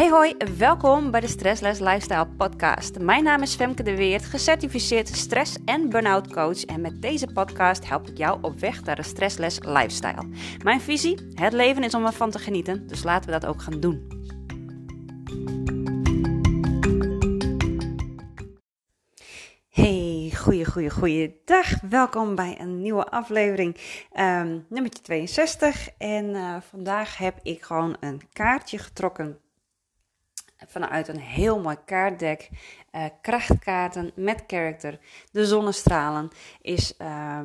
Hey hoi, welkom bij de Stressless Lifestyle podcast. Mijn naam is Femke de Weert, gecertificeerd stress- en burn-out coach en met deze podcast help ik jou op weg naar een stressless lifestyle. Mijn visie, het leven is om ervan te genieten, dus laten we dat ook gaan doen. Hey, goeie, goeie, goeie dag. Welkom bij een nieuwe aflevering, um, nummertje 62. En uh, vandaag heb ik gewoon een kaartje getrokken vanuit een heel mooi kaartdek. Uh, krachtkaarten met character. De zonnestralen is uh,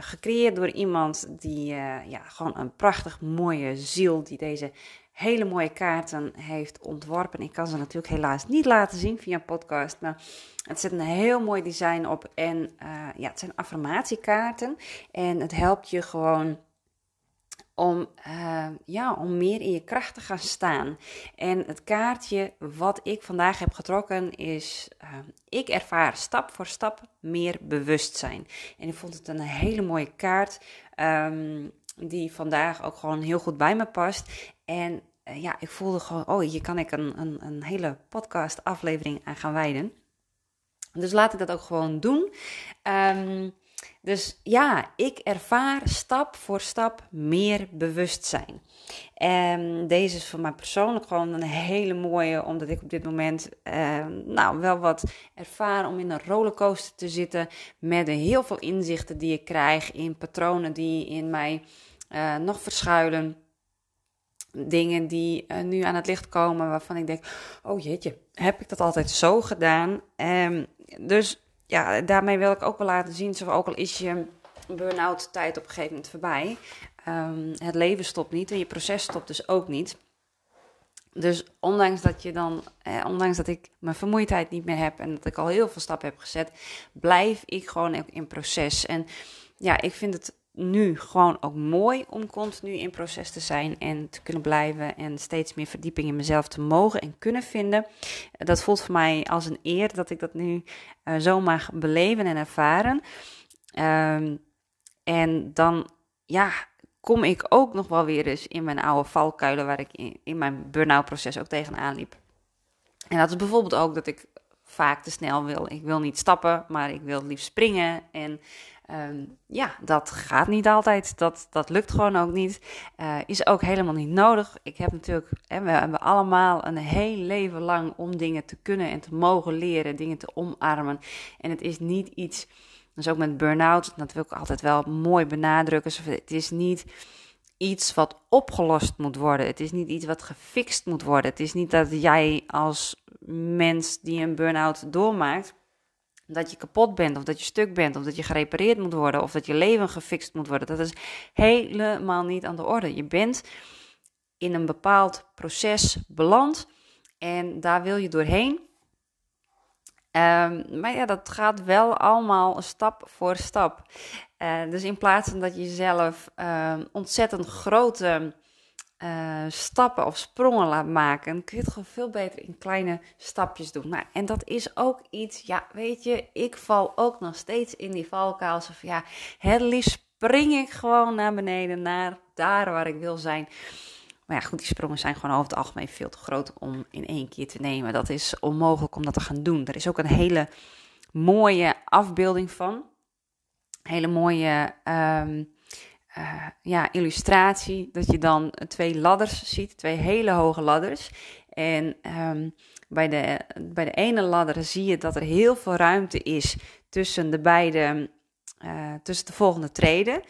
gecreëerd door iemand die uh, ja, gewoon een prachtig mooie ziel, die deze hele mooie kaarten heeft ontworpen. Ik kan ze natuurlijk helaas niet laten zien via podcast, maar het zit een heel mooi design op. En ja, het zijn affirmatiekaarten en het helpt je gewoon om, uh, ja, om meer in je kracht te gaan staan. En het kaartje wat ik vandaag heb getrokken is: uh, ik ervaar stap voor stap meer bewustzijn. En ik vond het een hele mooie kaart, um, die vandaag ook gewoon heel goed bij me past. En uh, ja, ik voelde gewoon: oh, hier kan ik een, een, een hele podcast-aflevering aan gaan wijden. Dus laat ik dat ook gewoon doen. Um, dus ja, ik ervaar stap voor stap meer bewustzijn. En deze is voor mij persoonlijk gewoon een hele mooie, omdat ik op dit moment eh, nou wel wat ervaar om in een rollercoaster te zitten met heel veel inzichten die ik krijg in patronen die in mij uh, nog verschuilen. Dingen die uh, nu aan het licht komen waarvan ik denk: oh jeetje, heb ik dat altijd zo gedaan? Um, dus ja, daarmee wil ik ook wel laten zien, ook al is je burn-out tijd op een gegeven moment voorbij. Um, het leven stopt niet en je proces stopt dus ook niet. Dus ondanks dat je dan, eh, ondanks dat ik mijn vermoeidheid niet meer heb en dat ik al heel veel stappen heb gezet, blijf ik gewoon in proces. En ja, ik vind het nu gewoon ook mooi om continu in proces te zijn en te kunnen blijven en steeds meer verdieping in mezelf te mogen en kunnen vinden. Dat voelt voor mij als een eer dat ik dat nu uh, zo mag beleven en ervaren. Um, en dan, ja, kom ik ook nog wel weer eens in mijn oude valkuilen waar ik in, in mijn burn-out proces ook tegenaan liep. En dat is bijvoorbeeld ook dat ik vaak te snel wil. Ik wil niet stappen, maar ik wil liefst springen. En um, ja, dat gaat niet altijd. Dat, dat lukt gewoon ook niet. Uh, is ook helemaal niet nodig. Ik heb natuurlijk, hè, we hebben allemaal een heel leven lang om dingen te kunnen en te mogen leren, dingen te omarmen. En het is niet iets, dus ook met burn-out, dat wil ik altijd wel mooi benadrukken. Het is niet iets wat opgelost moet worden. Het is niet iets wat gefixt moet worden. Het is niet dat jij als mens die een burn-out doormaakt, dat je kapot bent, of dat je stuk bent, of dat je gerepareerd moet worden, of dat je leven gefixt moet worden. Dat is helemaal niet aan de orde. Je bent in een bepaald proces beland en daar wil je doorheen. Um, maar ja, dat gaat wel allemaal stap voor stap. Uh, dus in plaats van dat je jezelf uh, ontzettend grote uh, stappen of sprongen laat maken, kun je het gewoon veel beter in kleine stapjes doen. Nou, en dat is ook iets, ja, weet je, ik val ook nog steeds in die valkuil. Of ja, het liefst spring ik gewoon naar beneden, naar daar waar ik wil zijn. Maar ja, goed, die sprongen zijn gewoon over het algemeen veel te groot om in één keer te nemen. Dat is onmogelijk om dat te gaan doen. Er is ook een hele mooie afbeelding van. Hele mooie. Um, uh, ja, illustratie. Dat je dan twee ladders ziet, twee hele hoge ladders. En um, bij, de, bij de ene ladder zie je dat er heel veel ruimte is tussen de beide, uh, tussen de volgende treden.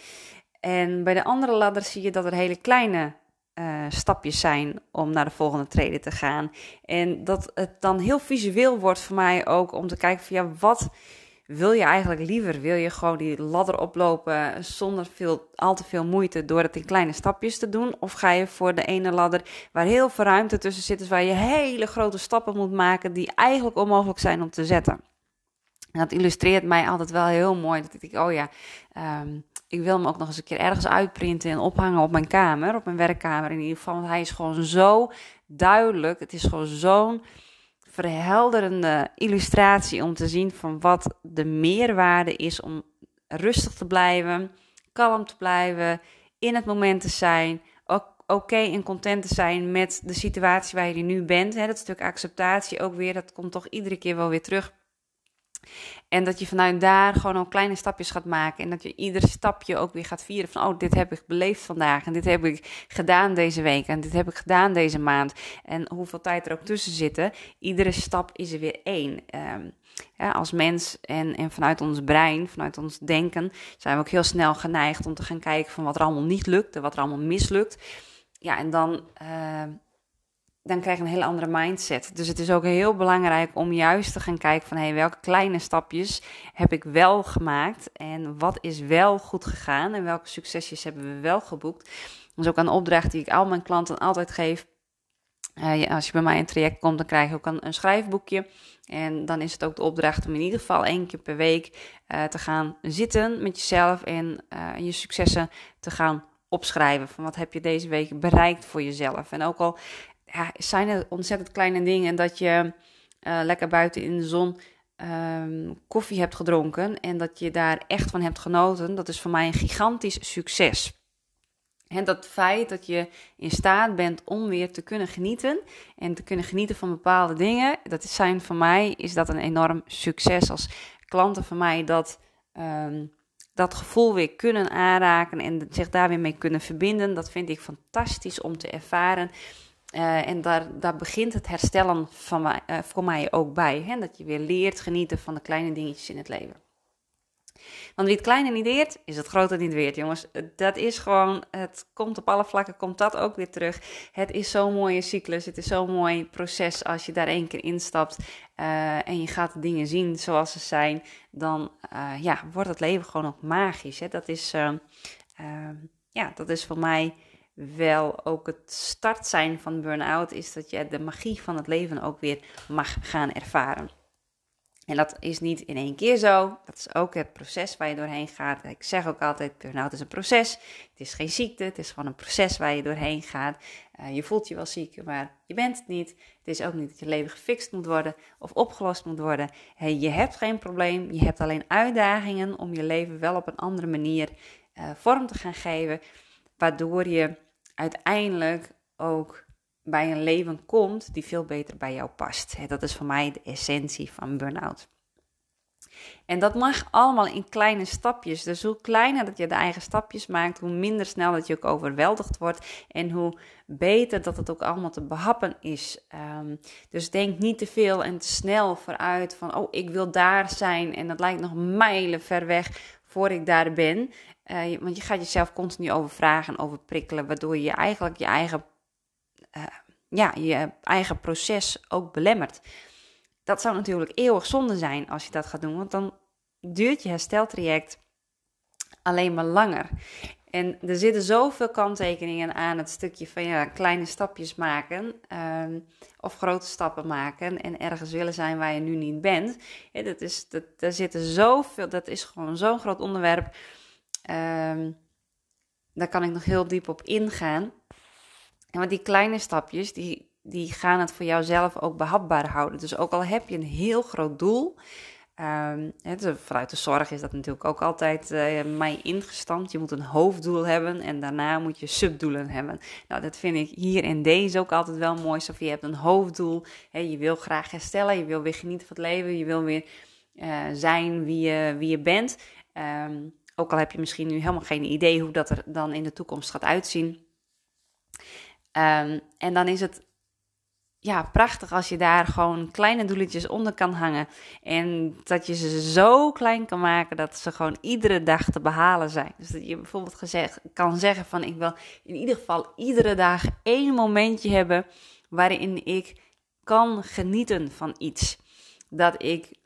En bij de andere ladder zie je dat er hele kleine uh, stapjes zijn om naar de volgende treden te gaan. En dat het dan heel visueel wordt voor mij ook om te kijken van ja, wat wil je eigenlijk liever? Wil je gewoon die ladder oplopen zonder veel, al te veel moeite door het in kleine stapjes te doen? Of ga je voor de ene ladder waar heel veel ruimte tussen zit, dus waar je hele grote stappen moet maken die eigenlijk onmogelijk zijn om te zetten? En dat illustreert mij altijd wel heel mooi. Dat ik denk, oh ja, um, ik wil hem ook nog eens een keer ergens uitprinten en ophangen op mijn kamer, op mijn werkkamer in ieder geval. Want hij is gewoon zo duidelijk. Het is gewoon zo'n verhelderende illustratie om te zien van wat de meerwaarde is om rustig te blijven, kalm te blijven, in het moment te zijn. Oké en content te zijn met de situatie waar je nu bent. Hè, dat stuk acceptatie ook weer, dat komt toch iedere keer wel weer terug. En dat je vanuit daar gewoon al kleine stapjes gaat maken. En dat je ieder stapje ook weer gaat vieren. Van, oh, dit heb ik beleefd vandaag. En dit heb ik gedaan deze week. En dit heb ik gedaan deze maand. En hoeveel tijd er ook tussen zitten. Iedere stap is er weer één. Ja, als mens en, en vanuit ons brein, vanuit ons denken, zijn we ook heel snel geneigd om te gaan kijken van wat er allemaal niet lukt en wat er allemaal mislukt. Ja, en dan, uh, dan krijg je een hele andere mindset. Dus het is ook heel belangrijk om juist te gaan kijken van hey, welke kleine stapjes heb ik wel gemaakt en wat is wel goed gegaan en welke succesjes hebben we wel geboekt. Dat is ook een opdracht die ik al mijn klanten altijd geef. Uh, als je bij mij in traject komt, dan krijg je ook een, een, schrijfboekje. En dan is het ook de opdracht om in ieder geval één keer per week uh, te gaan zitten met jezelf en uh, je successen te gaan opschrijven. Van wat heb je deze week bereikt voor jezelf. En ook al ja, zijn het ontzettend kleine dingen dat je lekker buiten in de zon um, koffie hebt gedronken en dat je daar echt van hebt genoten. Dat is voor mij een gigantisch succes. En dat feit dat je in staat bent om weer te kunnen genieten en te kunnen genieten van bepaalde dingen, dat zijn voor mij is dat een enorm succes. Als klanten van mij dat, um, dat gevoel weer kunnen aanraken en zich daar weer mee kunnen verbinden, dat vind ik fantastisch om te ervaren. Uh, en daar, daar begint het herstellen van mij, uh, voor mij ook bij. Hè? Dat je weer leert genieten van de kleine dingetjes in het leven. Want wie het kleine niet deert, is het grote niet weert, jongens. Dat is gewoon, het komt op alle vlakken, komt dat ook weer terug. Het is zo'n mooie cyclus, het is zo'n mooi proces als je daar één keer instapt en je gaat de dingen zien zoals ze zijn. Dan ja, wordt het leven gewoon ook magisch. Dat, is, ja, dat is voor mij wel ook het start zijn van burn-out, is dat je de magie van het leven ook weer mag gaan ervaren. En dat is niet in één keer zo. Dat is ook het proces waar je doorheen gaat. Ik zeg ook altijd, burn-out is een proces. Het is geen ziekte, het is gewoon een proces waar je doorheen gaat. Uh, je voelt je wel ziek, maar je bent het niet. Het is ook niet dat je leven gefixt moet worden of opgelost moet worden. Hey, je hebt geen probleem, je hebt alleen uitdagingen om je leven wel op een andere manier uh, vorm te gaan geven. Waardoor je uiteindelijk ook bij een leven komt die veel beter bij jou past. Dat is voor mij de essentie van burn-out. En dat mag allemaal in kleine stapjes. Dus hoe kleiner dat je de eigen stapjes maakt, hoe minder snel dat je ook overweldigd wordt. En hoe beter dat het ook allemaal te behappen is. Um, dus denk niet te veel en te snel vooruit van, oh, ik wil daar zijn. En dat lijkt nog mijlen ver weg voor ik daar ben. Uh, want je gaat jezelf continu overvragen, overprikkelen, waardoor je eigenlijk je eigen uh, ja, je eigen proces ook belemmert. Dat zou natuurlijk eeuwig zonde zijn als je dat gaat doen, want dan duurt je hersteltraject alleen maar langer. En er zitten zoveel kanttekeningen aan het stukje van ja, kleine stapjes maken um, of grote stappen maken en ergens willen zijn waar je nu niet bent. Dat is, dat, daar zitten zoveel, dat is gewoon zo'n groot onderwerp. Um, daar kan ik nog heel diep op ingaan. En want die kleine stapjes, die, die gaan het voor jouzelf ook behapbaar houden. Dus ook al heb je een heel groot doel. Um, vanuit de zorg is dat natuurlijk ook altijd uh, mij ingestampt. Je moet een hoofddoel hebben en daarna moet je subdoelen hebben. Nou, dat vind ik hier in deze ook altijd wel mooi. Of je hebt een hoofddoel. Je wil graag herstellen, je wil weer genieten van het leven, je wil weer uh, zijn wie je, wie je bent. Um, ook al heb je misschien nu helemaal geen idee hoe dat er dan in de toekomst gaat uitzien. Um, en dan is het ja, prachtig als je daar gewoon kleine doeletjes onder kan hangen. En dat je ze zo klein kan maken dat ze gewoon iedere dag te behalen zijn. Dus dat je bijvoorbeeld gezegd, kan zeggen van ik wil in ieder geval iedere dag één momentje hebben waarin ik kan genieten van iets. Dat ik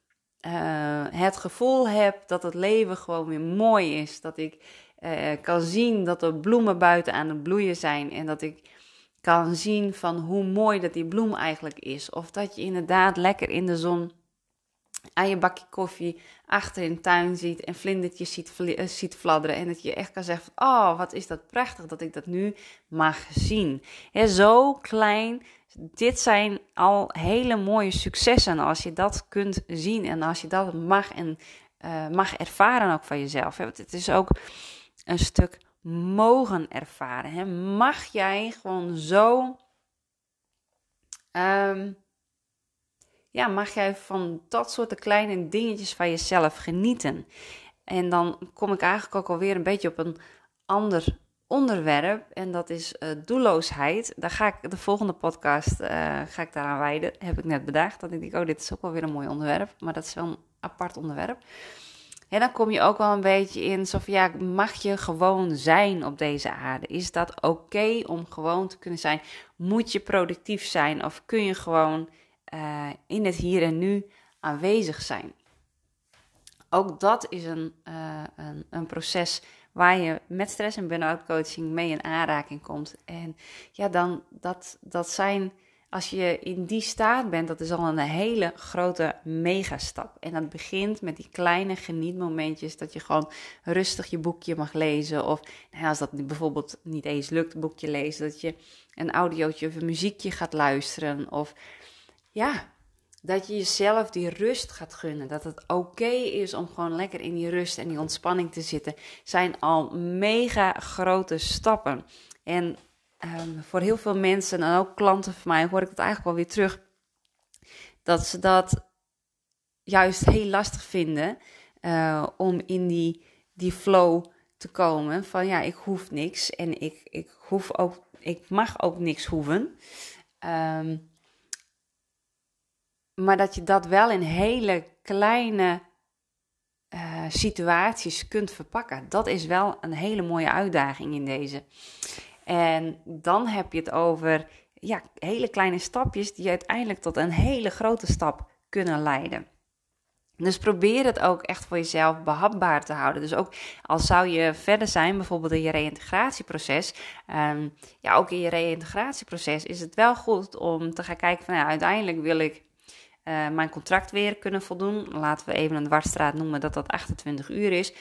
uh, het gevoel heb dat het leven gewoon weer mooi is. Dat ik uh, kan zien dat er bloemen buiten aan het bloeien zijn en dat ik kan zien van hoe mooi dat die bloem eigenlijk is. Of dat je inderdaad lekker in de zon aan je bakje koffie achter in de tuin ziet en vlindertjes ziet, uh, ziet fladderen. En dat je echt kan zeggen van, oh, wat is dat prachtig dat ik dat nu mag zien. He, zo klein, dit zijn al hele mooie successen als je dat kunt zien en als je dat mag en uh, mag ervaren ook van jezelf. Het is ook een stuk mogen ervaren. Hè? Mag jij gewoon zo. Ehm, ja, mag jij van dat soort kleine dingetjes van jezelf genieten? En dan kom ik eigenlijk ook alweer een beetje op een ander onderwerp. En dat is uh, doelloosheid. Daar ga ik de volgende podcast uh, ga ik daaraan wijden. Heb ik net bedacht. Dat ik denk, oh, dit is ook wel weer een mooi onderwerp. Maar dat is wel een apart onderwerp. En dan kom je ook wel een beetje in, van ja, mag je gewoon zijn op deze aarde? Is dat oké om gewoon te kunnen zijn? Moet je productief zijn of kun je gewoon uh, in het hier en nu aanwezig zijn? Ook dat is een, een, een, proces waar je met stress en burn-out coaching mee in aanraking komt. En ja, dan dat, dat zijn als je in die staat bent, dat is al een hele grote megastap. En dat begint met die kleine genietmomentjes dat je gewoon rustig je boekje mag lezen. Of nou als dat bijvoorbeeld niet eens lukt, boekje lezen, dat je een audiootje of een muziekje gaat luisteren. Of ja, dat je jezelf die rust gaat gunnen. Dat het oké is om gewoon lekker in die rust en die ontspanning te zitten. Zijn al mega grote stappen. En um, voor heel veel mensen en ook klanten van mij hoor ik het eigenlijk wel weer terug. Dat ze dat juist heel lastig vinden uh, om in die, die flow te komen. Van ja, ik hoef niks en ik, ik, hoef ook, ik mag ook niks hoeven. Um, maar dat je dat wel in hele kleine uh, situaties kunt verpakken. Dat is wel een hele mooie uitdaging in deze. En dan heb je het over ja, hele kleine stapjes die uiteindelijk tot een hele grote stap kunnen leiden. Dus probeer het ook echt voor jezelf behapbaar te houden. Dus ook als zou je verder zijn, bijvoorbeeld in je reïntegratieproces. Um, ja, ook in je reïntegratieproces is het wel goed om te gaan kijken van ja, uiteindelijk wil ik uh, mijn contract weer kunnen voldoen. Laten we even een dwarsstraat noemen dat dat 28 uur is.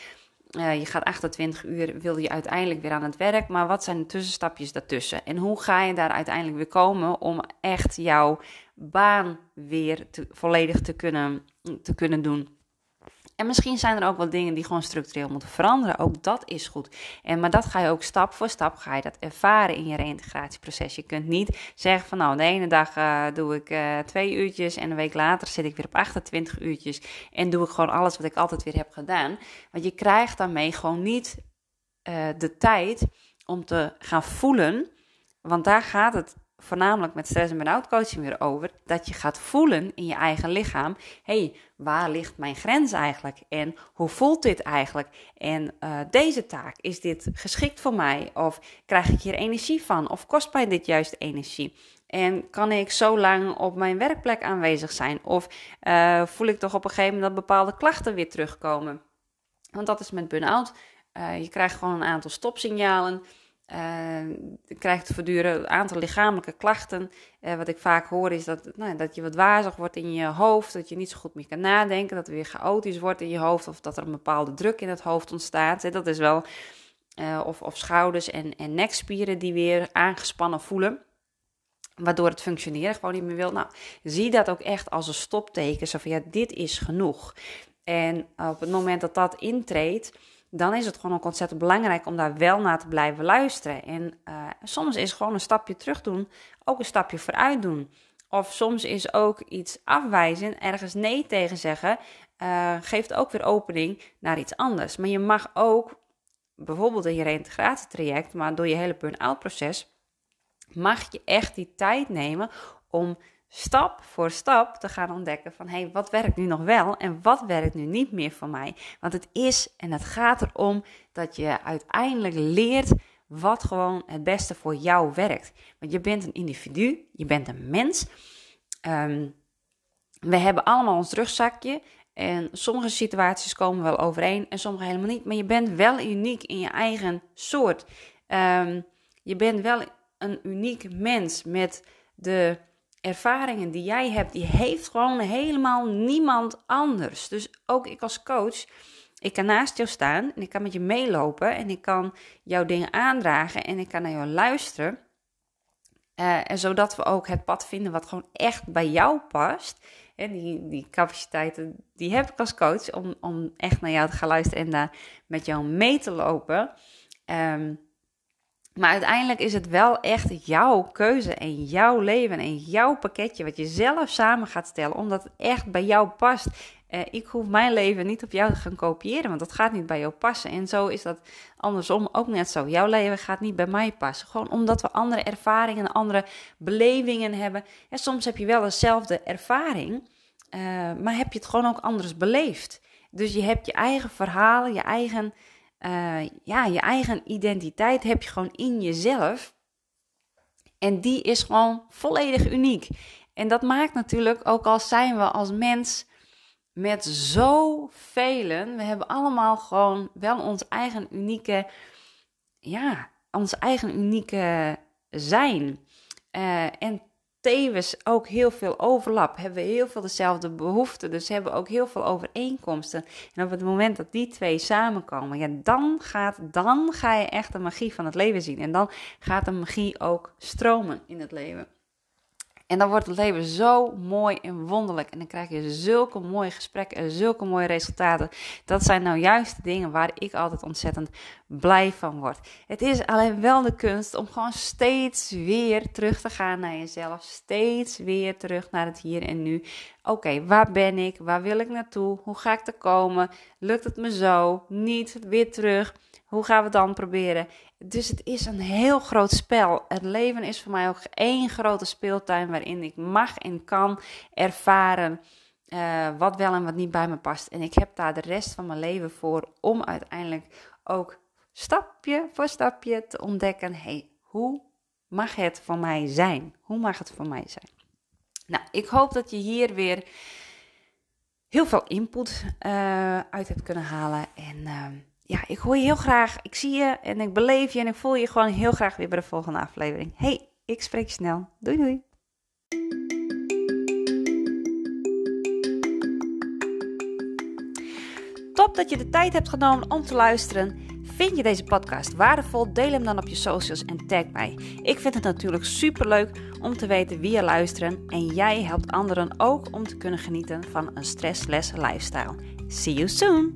Uh, je gaat 28 uur, wil je uiteindelijk weer aan het werk. Maar wat zijn de tussenstapjes daartussen? En hoe ga je daar uiteindelijk weer komen om echt jouw baan weer volledig te kunnen, te kunnen doen? En misschien zijn er ook wel dingen die gewoon structureel moeten veranderen. Ook dat is goed. En, maar dat ga je ook stap voor stap ga je dat ervaren in je reïntegratieproces. Je kunt niet zeggen van nou, de ene dag uh, doe ik uh, twee uurtjes en een week later zit ik weer op 28 uurtjes en doe ik gewoon alles wat ik altijd weer heb gedaan. Want je krijgt daarmee gewoon niet uh, de tijd om te gaan voelen. Want daar gaat het voornamelijk met stress en burn-out coaching weer over, dat je gaat voelen in je eigen lichaam, hey, waar ligt mijn grens eigenlijk? En hoe voelt dit eigenlijk? En uh, deze taak, is dit geschikt voor mij? Of krijg ik hier energie van? Of kost mij dit juist energie? En kan ik zo lang op mijn werkplek aanwezig zijn? Of uh, voel ik toch op een gegeven moment dat bepaalde klachten weer terugkomen? Want dat is met burn-out. Uh, je krijgt gewoon een aantal stopsignalen. Uh, krijgt voortdurend een aantal lichamelijke klachten. Uh, wat ik vaak hoor is dat, nou, dat je wat wazig wordt in je hoofd, dat je niet zo goed meer kan nadenken, dat er weer chaotisch wordt in je hoofd of dat er een bepaalde druk in het hoofd ontstaat. Dat is wel, uh, of, of schouders en, en nekspieren die weer aangespannen voelen. Waardoor het functioneren gewoon niet meer wil. Nou, zie dat ook echt als een stopteken. Zo van ja, dit is genoeg. En op het moment dat dat intreedt, dan is het gewoon ook ontzettend belangrijk om daar wel naar te blijven luisteren. En uh, soms is gewoon een stapje terug doen ook een stapje vooruit doen. Of soms is ook iets afwijzen, ergens nee tegen zeggen, uh, geeft ook weer opening naar iets anders. Maar je mag ook, bijvoorbeeld in je reintegratietraject, maar door je hele burn-out proces, mag je echt die tijd nemen om stap voor stap te gaan ontdekken van hé, hey, wat werkt nu nog wel en wat werkt nu niet meer voor mij? Want het is en het gaat erom dat je uiteindelijk leert wat gewoon het beste voor jou werkt. Want je bent een individu, je bent een mens. Um, we hebben allemaal ons rugzakje en sommige situaties komen wel overeen en sommige helemaal niet. Maar je bent wel uniek in je eigen soort. Um, je bent wel een uniek mens met de ervaringen die jij hebt, die heeft gewoon helemaal niemand anders. Dus ook ik als coach, ik kan naast jou staan en ik kan met je meelopen en ik kan jouw dingen aandragen en ik kan naar jou luisteren. Uh, en zodat we ook het pad vinden wat gewoon echt bij jou past. En die, die capaciteiten, die heb ik als coach om, om echt naar jou te gaan luisteren en daar met jou mee te lopen. Ehm, maar uiteindelijk is het wel echt jouw keuze en jouw leven en jouw pakketje wat je zelf samen gaat stellen, omdat het echt bij jou past. Uh, ik hoef mijn leven niet op jou te gaan kopiëren, want dat gaat niet bij jou passen. En zo is dat andersom ook net zo. Jouw leven gaat niet bij mij passen. Gewoon omdat we andere ervaringen, andere belevingen hebben. En soms heb je wel dezelfde ervaring, uh, maar heb je het gewoon ook anders beleefd. Dus je hebt je eigen verhalen, je eigen uh, ja, je eigen identiteit heb je gewoon in jezelf. En die is gewoon volledig uniek. En dat maakt natuurlijk, ook al zijn we als mens met zoveel, we hebben allemaal gewoon wel ons eigen unieke, ja, ons eigen unieke zijn. Uh, en tevens ook heel veel overlap. Hebben we heel veel dezelfde behoeften. Dus hebben we ook heel veel overeenkomsten. En op het moment dat die twee samenkomen, ja, dan, gaat, dan ga je echt de magie van het leven zien. En dan gaat de magie ook stromen in het leven. En dan wordt het leven zo mooi en wonderlijk. En dan krijg je zulke mooie gesprekken en zulke mooie resultaten. Dat zijn nou juist de dingen waar ik altijd ontzettend blij van word. Het is alleen wel de kunst om gewoon steeds weer terug te gaan naar jezelf. Steeds weer terug naar het hier en nu. Oké, waar ben ik? Waar wil ik naartoe? Hoe ga ik er komen? Lukt het me zo? Niet weer terug. Hoe gaan we dan proberen? Dus het is een heel groot spel. Het leven is voor mij ook één grote speeltuin waarin ik mag en kan ervaren uh, wat wel en wat niet bij me past. En ik heb daar de rest van mijn leven voor om uiteindelijk ook stapje voor stapje te ontdekken: hey, hoe mag het voor mij zijn? Hoe mag het voor mij zijn? Nou, ik hoop dat je hier weer heel veel input uh, uit hebt kunnen halen. En uh, ja, ik hoor je heel graag. Ik zie je en ik beleef je en ik voel je gewoon heel graag weer bij de volgende aflevering. Hey, ik spreek je snel. Doei doei. Top dat je de tijd hebt genomen om te luisteren. Vind je deze podcast waardevol? Deel hem dan op je socials en tag mij. Ik vind het natuurlijk super leuk om te weten wie je luisteren en jij helpt anderen ook om te kunnen genieten van een stressless lifestyle. See you soon!